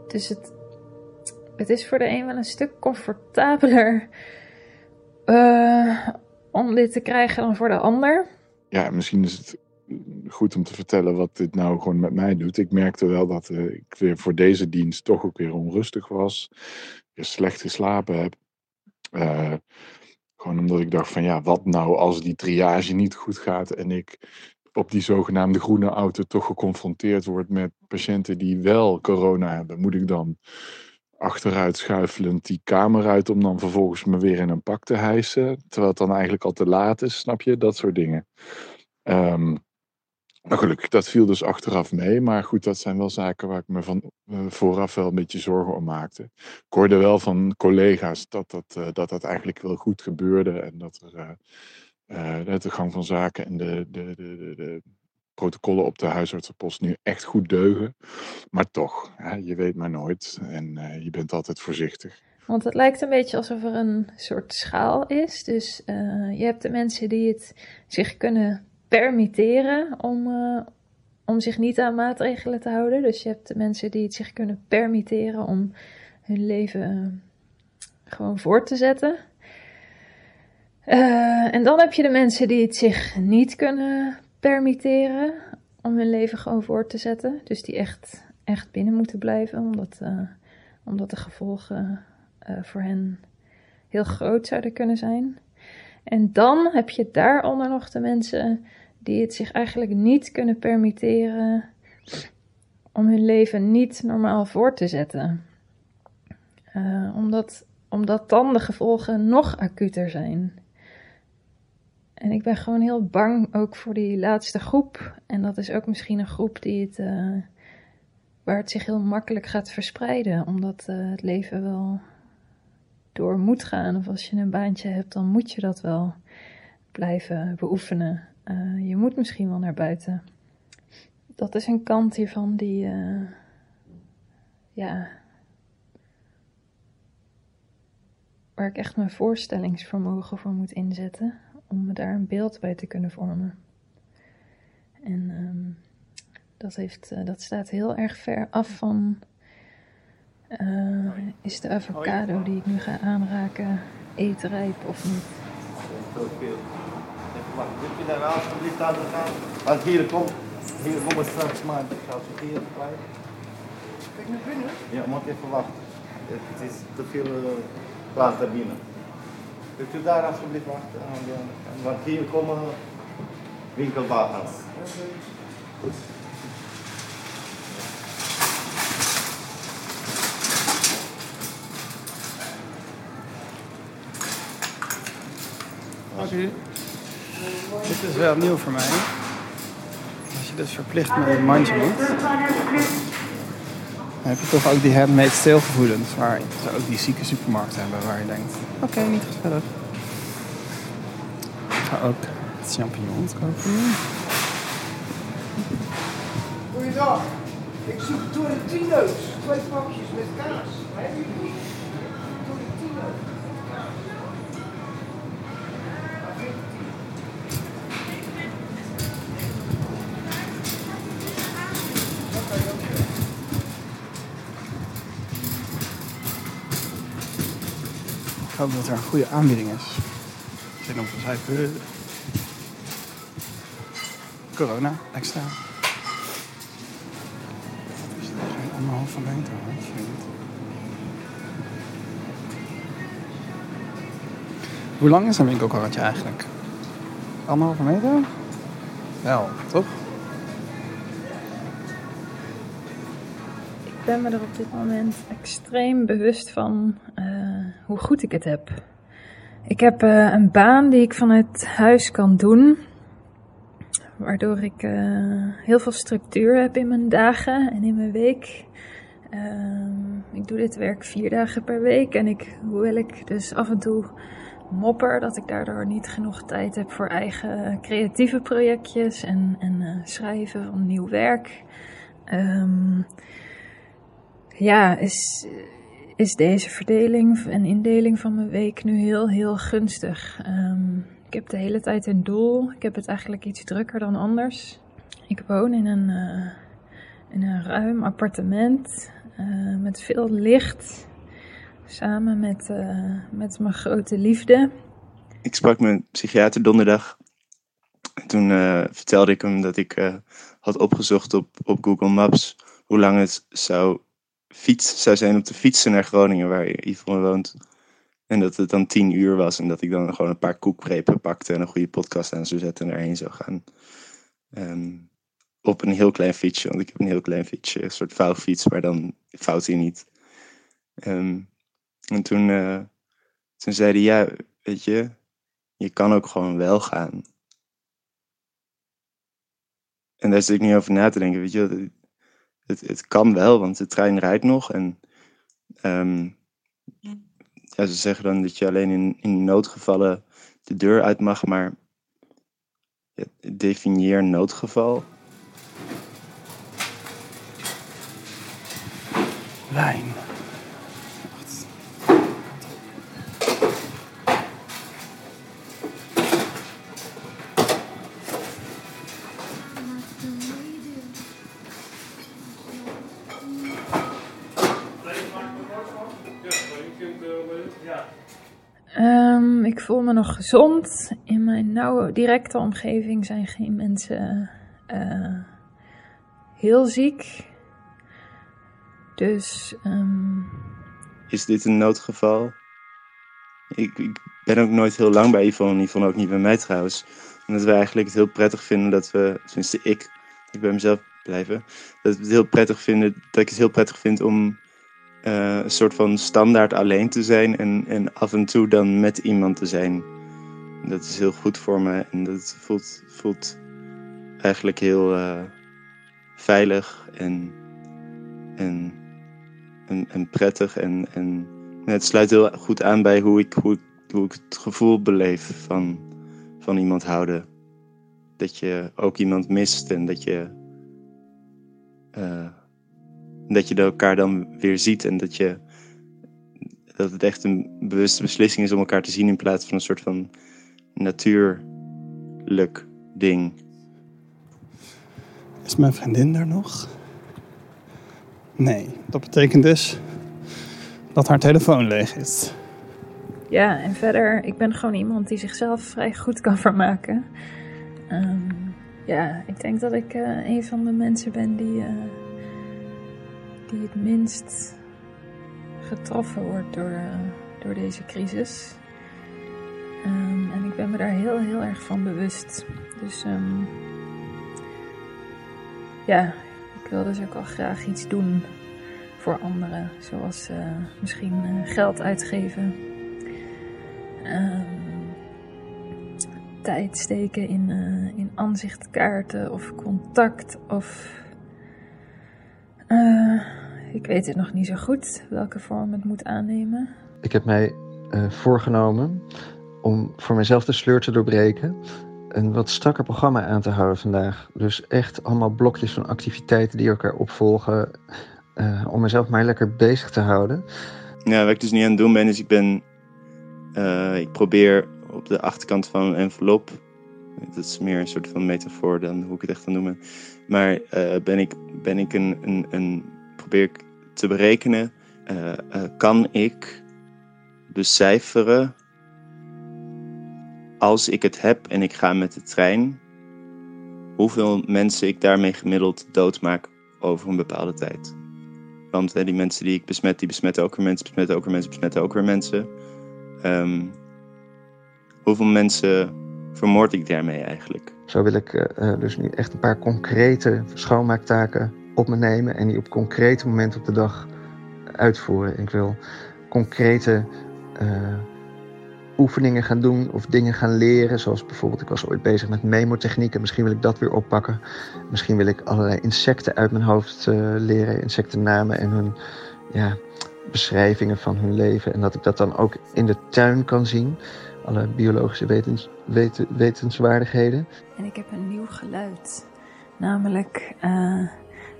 D: dus het, het is voor de een wel een stuk comfortabeler uh, om dit te krijgen dan voor de ander.
K: Ja, misschien is het goed om te vertellen wat dit nou gewoon met mij doet. Ik merkte wel dat uh, ik weer voor deze dienst toch ook weer onrustig was. Weer slecht geslapen heb. Gewoon omdat ik dacht van ja, wat nou als die triage niet goed gaat en ik op die zogenaamde groene auto toch geconfronteerd word met patiënten die wel corona hebben. Moet ik dan achteruit schuifelend die kamer uit om dan vervolgens me weer in een pak te hijsen. Terwijl het dan eigenlijk al te laat is, snap je? Dat soort dingen. Um, nou gelukkig, dat viel dus achteraf mee. Maar goed, dat zijn wel zaken waar ik me van uh, vooraf wel een beetje zorgen om maakte. Ik hoorde wel van collega's dat dat, uh, dat, dat eigenlijk wel goed gebeurde. En dat er uh, de gang van zaken en de, de, de, de, protocollen op de huisartsenpost nu echt goed deugen. Maar toch, hè, je weet maar nooit en je bent altijd voorzichtig.
D: Want het lijkt een beetje alsof er een soort schaal is. Dus je hebt de mensen die het zich kunnen permitteren om, uh, om zich niet aan maatregelen te houden. Dus je hebt mensen die het zich kunnen permitteren om hun leven gewoon voort te zetten. Uh, en dan heb je de mensen die het zich niet kunnen permitteren om hun leven gewoon voort te zetten. Dus die echt, echt binnen moeten blijven, omdat, omdat de gevolgen voor hen heel groot zouden kunnen zijn. En dan heb je daaronder nog de mensen die het zich eigenlijk niet kunnen permitteren om hun leven niet normaal voor te zetten. Uh, omdat, omdat dan de gevolgen nog acuter zijn. En ik ben gewoon heel bang ook voor die laatste groep. En dat is ook misschien een groep die het, uh, waar het zich heel makkelijk gaat verspreiden. Omdat uh, het leven wel door moet gaan. Of als je een baantje hebt, dan moet je dat wel blijven beoefenen. Uh, je moet misschien wel naar buiten. Dat is een kant hiervan die, ja, waar ik echt mijn voorstellingsvermogen voor moet inzetten om me daar een beeld bij te kunnen vormen. En um, dat, heeft, uh, dat staat heel erg ver af van. Is de avocado die ik nu ga aanraken eetrijp of niet?
L: Wacht, wil je daar alsjeblieft aan te gaan? Want hier komt, hier komt het straks maar. Ik ga het hier kwijt.
M: Kijk naar binnen?
L: Ja, moet even wachten. Het is te veel uh, plaats daar binnen. Kunt u daar alsjeblieft wachten? Want hier komen winkelwagens. Goed.
B: Oké. Dit is wel nieuw voor mij. Als je dus verplicht met een mandje moet, dan heb je toch ook die handmade stilgevoelens, waar ze ook die zieke supermarkten hebben, waar je denkt, oké, niet gezellig. Ik ga ook champignons kopen.
M: Goeiedag, ik zoek Torrentino's, twee pakjes met kaas. Hebben jullie
B: hoop dat er een goede aanbieding is. Ten opzichte van corona extra. Is er geen anderhalve meter? Hoe lang is een winkelkarretje eigenlijk? Anderhalve meter? Wel, toch?
D: Ik ben me er op dit moment extreem bewust van uh, hoe goed ik het heb. Ik heb uh, een baan die ik vanuit huis kan doen, waardoor ik uh, heel veel structuur heb in mijn dagen en in mijn week. Uh, ik doe dit werk vier dagen per week en ik, hoewel ik dus af en toe mopper dat ik daardoor niet genoeg tijd heb voor eigen creatieve projectjes en, en schrijven van nieuw werk. Um, ja, is, is deze verdeling en indeling van mijn week nu heel, heel gunstig. Um, ik heb de hele tijd een doel. Ik heb het eigenlijk iets drukker dan anders. Ik woon in een, uh, in een ruim appartement uh, met veel licht. samen met, eh, met mijn grote liefde.
F: Ik sprak een psychiater donderdag. En toen eh, vertelde ik hem dat ik eh, had opgezocht op, op Google Maps hoe lang het zou, fiets, zou zijn om te fietsen naar Groningen, waar Yvonne woont. En dat het dan tien uur was en dat ik dan gewoon een paar koekprepen pakte en een goede podcast aan zou zetten en erheen zou gaan. Ehm, op een heel klein fietsje, want ik heb een heel klein fietsje, een soort vouwfiets, maar dan fout hij niet. Ehm, en toen, eh, toen zei hij, ja, weet je, je kan ook gewoon wel gaan. En daar zit ik niet over na te denken, weet je, het, het kan wel, want de trein rijdt nog. En ehm, ja, ze zeggen dan dat je alleen in, in noodgevallen de deur uit mag, maar ja, definieer noodgeval.
B: Wijn.
D: Gezond. In mijn nauwe, directe omgeving zijn geen mensen eh, heel ziek. Dus ehm,
F: Is dit een noodgeval? Ik, ik ben ook nooit heel lang bij Yvonne, Yvonne ook niet bij mij trouwens. Omdat we eigenlijk het heel prettig vinden dat we, tenminste ik, ik bij mezelf blijven, dat we het heel prettig vinden, dat ik het heel prettig vind om eh, een soort van standaard alleen te zijn en, en af en toe dan met iemand te zijn. Dat is heel goed voor me en dat voelt, voelt eigenlijk heel eh, veilig en, en, en, en prettig. En, en het sluit heel goed aan bij hoe ik, hoe, hoe ik het gevoel beleef van, van iemand houden. Dat je ook iemand mist en dat je, dat je elkaar dan weer ziet en dat, je, dat het echt een bewuste beslissing is om elkaar te zien in plaats van een soort van natuurlijk ding.
B: Is mijn vriendin er nog? Nee, dat betekent dus dat haar telefoon leeg is.
D: ja, en verder, ik ben gewoon iemand die zichzelf vrij goed kan vermaken. Ehm, ja, ik denk dat ik eh, een van de mensen ben die, eh, die het minst getroffen wordt door, eh, door deze crisis. Ehm, en ik ben me daar heel, heel erg van bewust. Dus ehm, ja, ik wil dus ook al graag iets doen voor anderen. Zoals eh, misschien eh, geld uitgeven. Ehm, tijd steken in, in aanzichtkaarten of contact of... ik weet het nog niet zo goed welke vorm het moet aannemen.
G: Ik heb mij eh, voorgenomen om voor mezelf de sleur te doorbreken. Een wat strakker programma aan te houden vandaag. Dus echt allemaal blokjes van activiteiten die elkaar opvolgen. eh, om mezelf maar lekker bezig te houden.
F: Ja, wat ik dus niet aan het doen ben, is ik ben. eh, ik probeer op de achterkant van een envelop. Dat is meer een soort van metafoor dan hoe ik het echt doen ben. Maar eh, ben ik, ben ik een, een, een. Probeer ik te berekenen. eh, eh, kan ik becijferen. Als ik het heb en ik ga met de trein. hoeveel mensen ik daarmee gemiddeld doodmaak over een bepaalde tijd. Want hè, die mensen die ik besmet, die besmetten ook weer mensen, besmetten ook weer mensen, besmetten ook weer mensen. Ehm, hoeveel mensen vermoord ik daarmee eigenlijk?
G: Zo wil ik eh, dus nu echt een paar concrete schoonmaaktaken op me nemen. En die op concrete momenten op de dag uitvoeren. Ik wil concrete eh, oefeningen gaan doen of dingen gaan leren. Zoals bijvoorbeeld, ik was ooit bezig met memotechnieken. Misschien wil ik dat weer oppakken. Misschien wil ik allerlei insecten uit mijn hoofd eh, leren. Insectennamen en hun ja, beschrijvingen van hun leven. En dat ik dat dan ook in de tuin kan zien. Alle biologische wetens, weten, wetenswaardigheden.
D: En ik heb een nieuw geluid. Namelijk eh,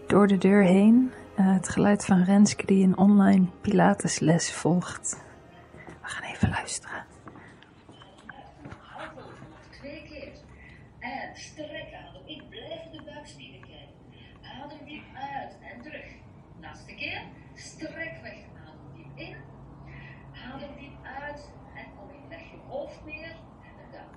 D: door de deur heen. Eh, het geluid van Renske die een online Pilatesles volgt. We gaan even luisteren.
N: Hardlopen, twee keer. En strek adem in. Blijf de buikspieren kijken. Haal Adem diep uit en terug. Laatste keer. Strek weg. Adem diep in. Haal Adem diep uit en kom in. Leg je hoofd neer en dan.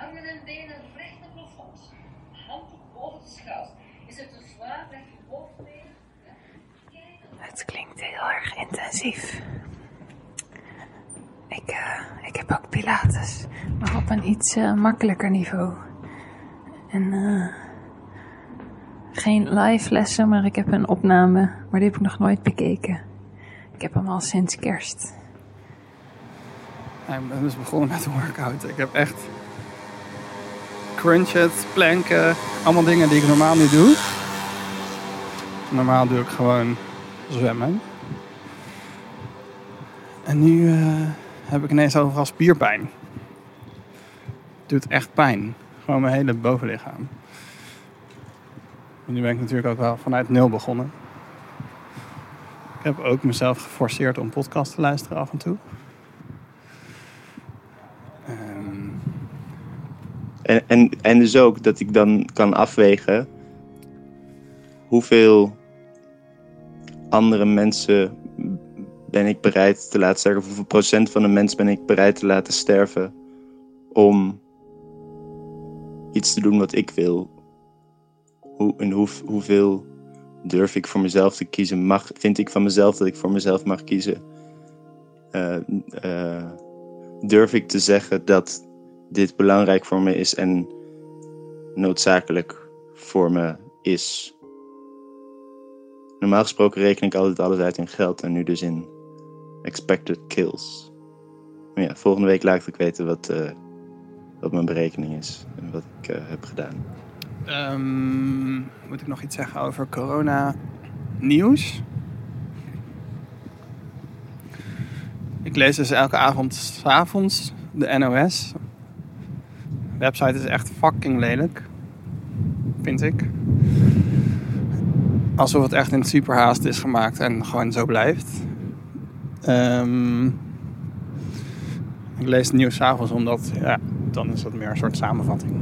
N: Armen en benen recht naar het plafond. Hand boven de schouders. Is het te zwaar? Leg je hoofd.
D: Het klinkt heel erg intensief. Ik, eh, ik heb ook Pilates, maar op een iets eh, makkelijker niveau. En eh, geen live lessen, maar ik heb een opname, maar die heb ik nog nooit bekeken. Ik heb hem al sinds kerst.
B: Ik ben dus begonnen met workout. Ik heb echt crunches, planken, allemaal dingen die ik normaal niet doe. Normaal doe ik gewoon zwemmen. En nu eh, heb ik ineens overal spierpijn. Het doet echt pijn. Gewoon mijn hele bovenlichaam. En nu ben ik natuurlijk ook wel vanuit nul begonnen. Ik heb ook mezelf geforceerd om podcast te luisteren af en toe.
F: En, en, dus ook dat ik dan kan afwegen hoeveel andere mensen ben ik bereid te laten sterven, hoeveel procent van de mensen ben ik bereid te laten sterven om iets te doen wat ik wil. Hoe, en hoe, hoeveel durf ik voor mezelf te kiezen? Mag, vind ik van mezelf dat ik voor mezelf mag kiezen? Eh, eh, durf ik te zeggen dat dit belangrijk voor me is en noodzakelijk voor me is. Normaal gesproken reken ik altijd alles uit in geld en nu dus in expected kills. Maar ja, volgende week laat ik weten wat, eh, wat mijn berekening is en wat ik eh, heb gedaan.
B: Ehm, moet ik nog iets zeggen over corona nieuws? Ik lees dus elke avond 's avonds de NOS. Website is echt fucking lelijk. Vind ik. Alsof het echt in superhaast is gemaakt en gewoon zo blijft. Ehm, ik lees het nieuws 's avonds omdat, ja, dan is het meer een soort samenvatting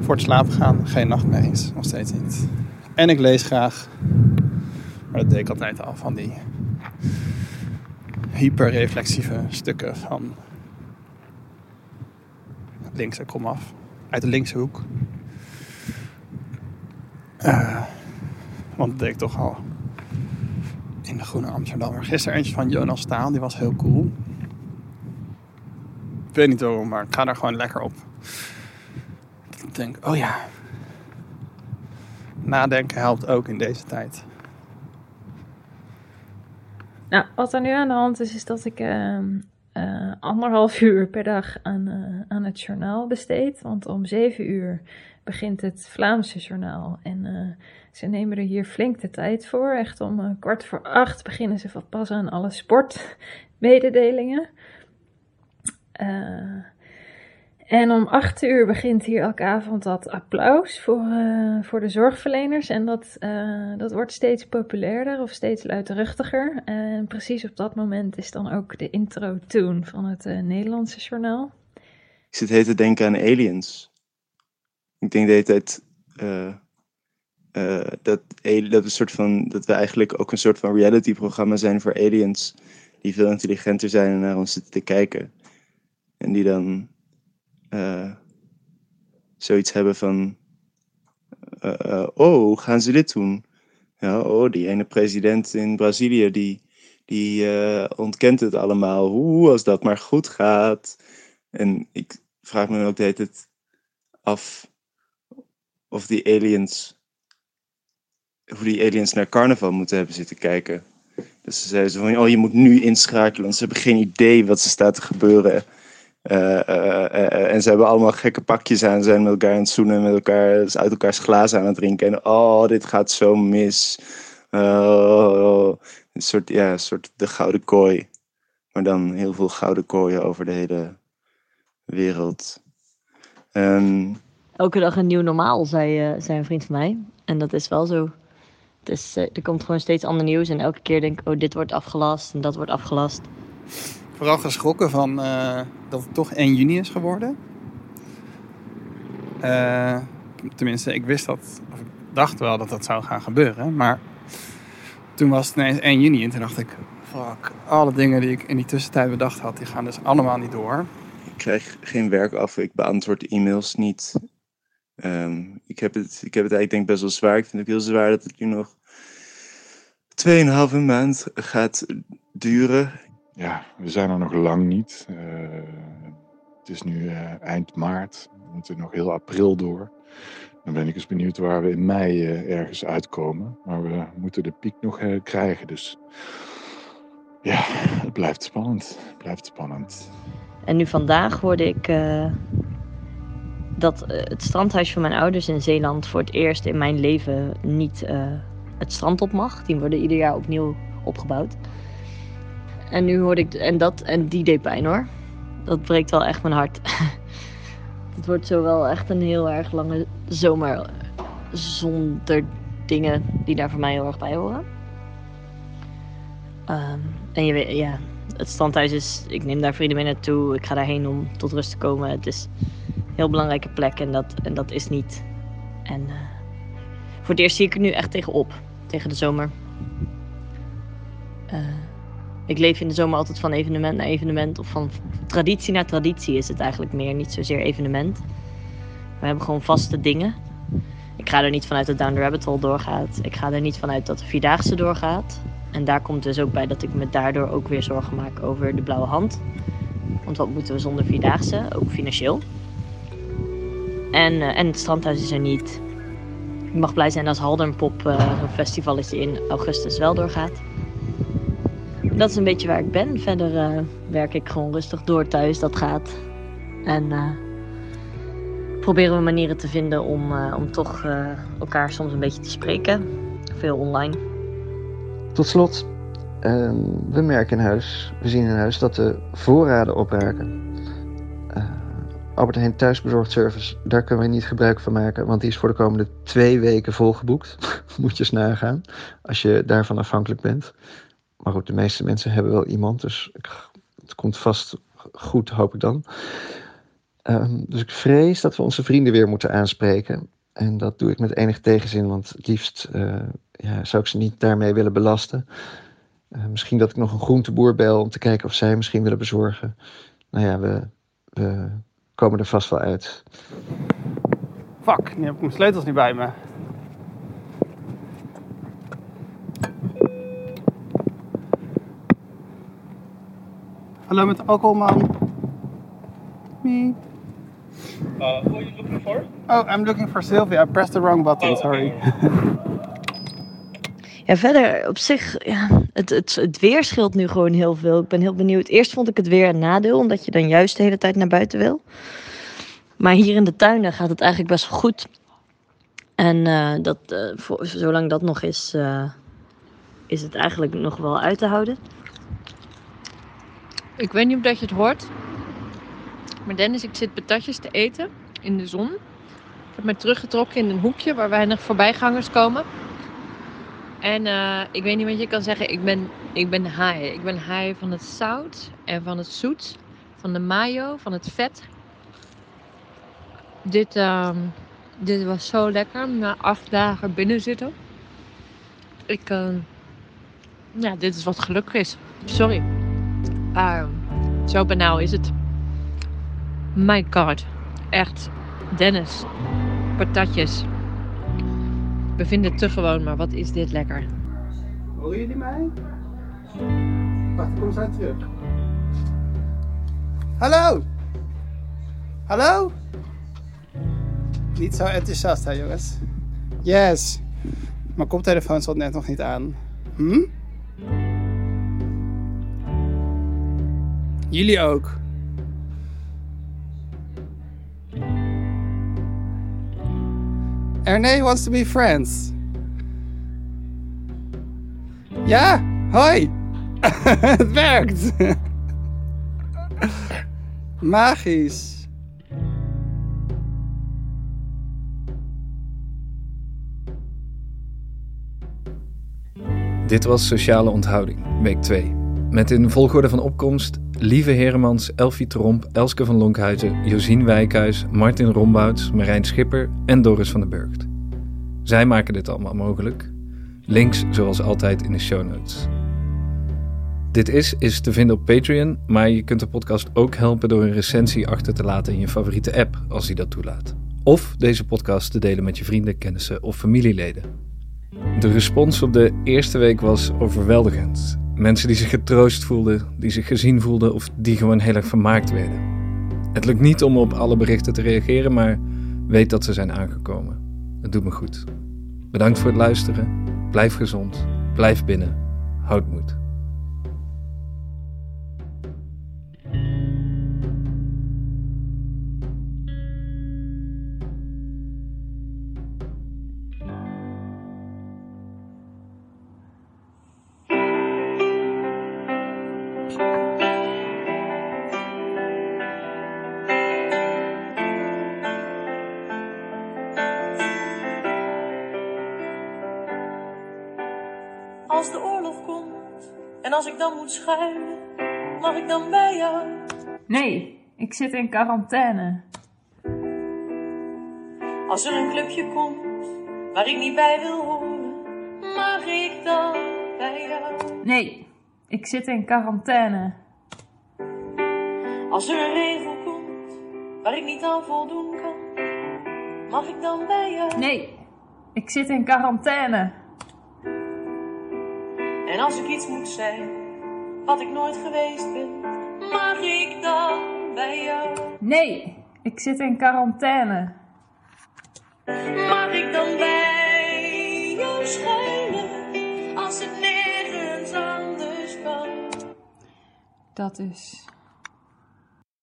B: voor het slapen gaan geen nachtmerries, nog steeds niet. En ik lees graag, maar dat deed ik altijd al, van die hyperreflexieve stukken van linkse komaf, uit de linkse hoek. Eh, want dat deed ik toch al in de Groene Amsterdammer. Gisteren eentje van Jonas Staal, die was heel cool. Ik weet niet waarom, maar ik ga daar gewoon lekker op. Ik denk, oh ja. Nadenken helpt ook in deze tijd.
D: Nou, wat er nu aan de hand is, is dat ik ehm, eh, anderhalf uur per dag aan, eh, aan het journaal besteed. Want om zeven uur begint het Vlaamse journaal. En eh, ze nemen er hier flink de tijd voor. Echt om kwart voor acht beginnen ze van pas aan alle sportmededelingen. En om acht uur begint hier elke avond dat applaus voor, eh, voor de zorgverleners. En dat, eh, dat wordt steeds populairder of steeds luidruchtiger. En precies op dat moment is dan ook de intro-tune van het eh, Nederlandse journaal.
F: Ik zit heet te denken aan aliens. Ik denk de hele tijd dat, dat, een soort van, dat we eigenlijk ook een soort van reality-programma zijn voor aliens. Die veel intelligenter zijn en naar ons zitten te kijken. En die dan eh, zoiets hebben van... eh, eh, oh, hoe gaan ze dit doen? Ja, oh, die ene president in Brazilië, die, die ontkent het allemaal. Hoe, als dat maar goed gaat. En ik vraag me ook de hele af of die aliens, hoe die aliens naar carnaval moeten hebben zitten kijken. Dus ze zeiden van, oh je moet nu inschakelen, want ze hebben geen idee wat er staat te gebeuren. Eh, eh, eh, en ze hebben allemaal gekke pakjes aan, zijn met elkaar aan het zoenen, met elkaar uit elkaars glazen aan het drinken. En oh, dit gaat zo mis. Oh, een soort, ja, een soort de gouden kooi. Maar dan heel veel gouden kooien over de hele wereld. Ehm,
E: Elke dag een nieuw normaal, zei, zei een vriend van mij. En dat is wel zo. Het is, er komt gewoon steeds ander nieuws. En elke keer denk ik, oh, dit wordt afgelast en dat wordt afgelast.
B: Vooral geschrokken van eh, dat het toch 1 juni is geworden. Eh, tenminste, ik wist dat, of ik dacht wel dat dat zou gaan gebeuren. Maar toen was het ineens 1 juni en toen dacht ik, fuck, alle dingen die ik in die tussentijd bedacht had, die gaan dus allemaal niet door.
F: ik krijg geen werk af, ik beantwoord e-mails niet. Ehm, ik, heb het, ik heb het eigenlijk denk best wel zwaar. Ik vind het heel zwaar dat het nu nog 2,5 maand gaat duren.
K: Ja, we zijn er nog lang niet. Eh, het is nu eh, eind maart. We moeten nog heel april door. Dan ben ik eens benieuwd waar we in mei eh, ergens uitkomen. Maar we moeten de piek nog krijgen. Dus ja, het blijft spannend. Het blijft spannend.
E: En nu vandaag hoorde ik dat het strandhuis van mijn ouders in Zeeland voor het eerst in mijn leven niet het strand op mag. Die worden ieder jaar opnieuw opgebouwd. En nu hoorde ik, en dat, en die deed pijn hoor. Dat breekt wel echt mijn hart. [LAUGHS] het wordt zo wel echt een heel erg lange zomer zonder dingen die daar voor mij heel erg bij horen. Ehm, en je weet, ja, het standhuis is, ik neem daar vrienden mee naartoe. Ik ga daarheen om tot rust te komen. Het is een heel belangrijke plek en dat, en dat is niet. En eh, voor het eerst zie ik er nu echt tegenop, tegen de zomer. Eh, ik leef in de zomer altijd van evenement naar evenement. Of van traditie naar traditie is het eigenlijk meer. Niet zozeer evenement. We hebben gewoon vaste dingen. Ik ga er niet vanuit dat Down the Rabbit Hole doorgaat. Ik ga er niet vanuit dat de Vierdaagse doorgaat. En daar komt dus ook bij dat ik me daardoor ook weer zorgen maak over de blauwe hand. Want wat moeten we zonder Vierdaagse? Ook financieel. En, eh, en het strandhuis is er niet. Ik mag blij zijn als Halderpop, uh, zo'n festivalletje in augustus, wel doorgaat. Dat is een beetje waar ik ben. Verder eh, werk ik gewoon rustig door thuis, dat gaat. En eh, proberen we manieren te vinden om, eh, om toch elkaar soms een beetje te spreken. Veel online.
G: Tot slot, ehm, we merken in huis, we zien in huis dat de voorraden opraken. Albert Heijn thuisbezorgd service, daar kunnen we niet gebruik van maken, want die is voor de komende twee weken volgeboekt. [LAUGHS] Moet je eens nagaan, als je daarvan afhankelijk bent. Maar goed, de meeste mensen hebben wel iemand, dus het komt vast goed, hoop ik dan. Ehm, dus ik vrees dat we onze vrienden weer moeten aanspreken. En dat doe ik met enig tegenzin, want het liefst eh, ja, zou ik ze niet daarmee willen belasten. Eh, misschien dat ik nog een groenteboer bel om te kijken of zij misschien willen bezorgen. Nou ja, we, we komen er vast wel uit.
B: Fuck, nu heb ik mijn sleutels niet bij me. Hallo met de alcoholman. Me.
O: Uh, who are you looking for?
B: Oh, I'm looking for Sylvia. I pressed the wrong button,
O: Oh,
B: sorry. [LAUGHS]
E: Ja, verder op zich, ja, het, het, het weer scheelt nu gewoon heel veel. Ik ben heel benieuwd. Eerst vond ik het weer een nadeel, omdat je dan juist de hele tijd naar buiten wil. Maar hier in de tuinen gaat het eigenlijk best wel goed. En eh, dat, eh, voor, zolang dat nog is, eh, is het eigenlijk nog wel uit te houden.
C: Ik weet niet of dat je het hoort. Maar Dennis, ik zit patatjes te eten in de zon. Ik heb me teruggetrokken in een hoekje waar weinig voorbijgangers komen. En eh, ik weet niet wat je kan zeggen. Ik ben, ik ben high. Ik ben high van het zout en van het zoet. Van de mayo, van het vet. Dit, ehm, dit was zo lekker na acht dagen binnen zitten. Ik, ehm, ja, dit is wat geluk is. Sorry. Ah, zo banaal is het. My god. Echt. Dennis. Patatjes. We vinden het te gewoon, maar wat is dit lekker.
B: Horen jullie mij? Wacht, kom terug. Hallo! Hallo? Niet zo enthousiast, hè jongens? Yes! Mijn koptelefoon stond net nog niet aan. Hm? Jullie ook. Erne wants to be friends. Ja, hoi. [LAUGHS] Het werkt. [LAUGHS] Magisch.
A: Dit was Sociale Onthouding, week 2. Met in volgorde van opkomst Lieve Heremans, Elfie Tromp, Elske van Lonkhuizen, Josien Wijkhuis, Martin Rombouts, Marijn Schipper en Doris van den Burgt. Zij maken dit allemaal mogelijk. Links zoals altijd in de show notes. Dit is is te vinden op Patreon, maar je kunt de podcast ook helpen door een recensie achter te laten in je favoriete app, als die dat toelaat. Of deze podcast te delen met je vrienden, kennissen of familieleden. De respons op de eerste week was overweldigend. Mensen die zich getroost voelden, die zich gezien voelden of die gewoon heel erg vermaakt werden. Het lukt niet om op alle berichten te reageren, maar weet dat ze zijn aangekomen. Het doet me goed. Bedankt voor het luisteren. Blijf gezond. Blijf binnen. Houd moed.
D: Ik zit in quarantaine.
P: Als er een clubje komt waar ik niet bij wil horen, mag ik dan bij jou?
D: Nee, ik zit in quarantaine.
P: Als er een regel komt waar ik niet aan voldoen kan, mag ik dan bij jou?
D: Nee, ik zit in quarantaine.
P: En als ik iets moet zijn wat ik nooit geweest ben, mag ik dan bij jou?
D: Nee, ik zit in quarantaine.
P: Mag ik dan bij jou schuilen als het nergens anders kan?
D: Dat is.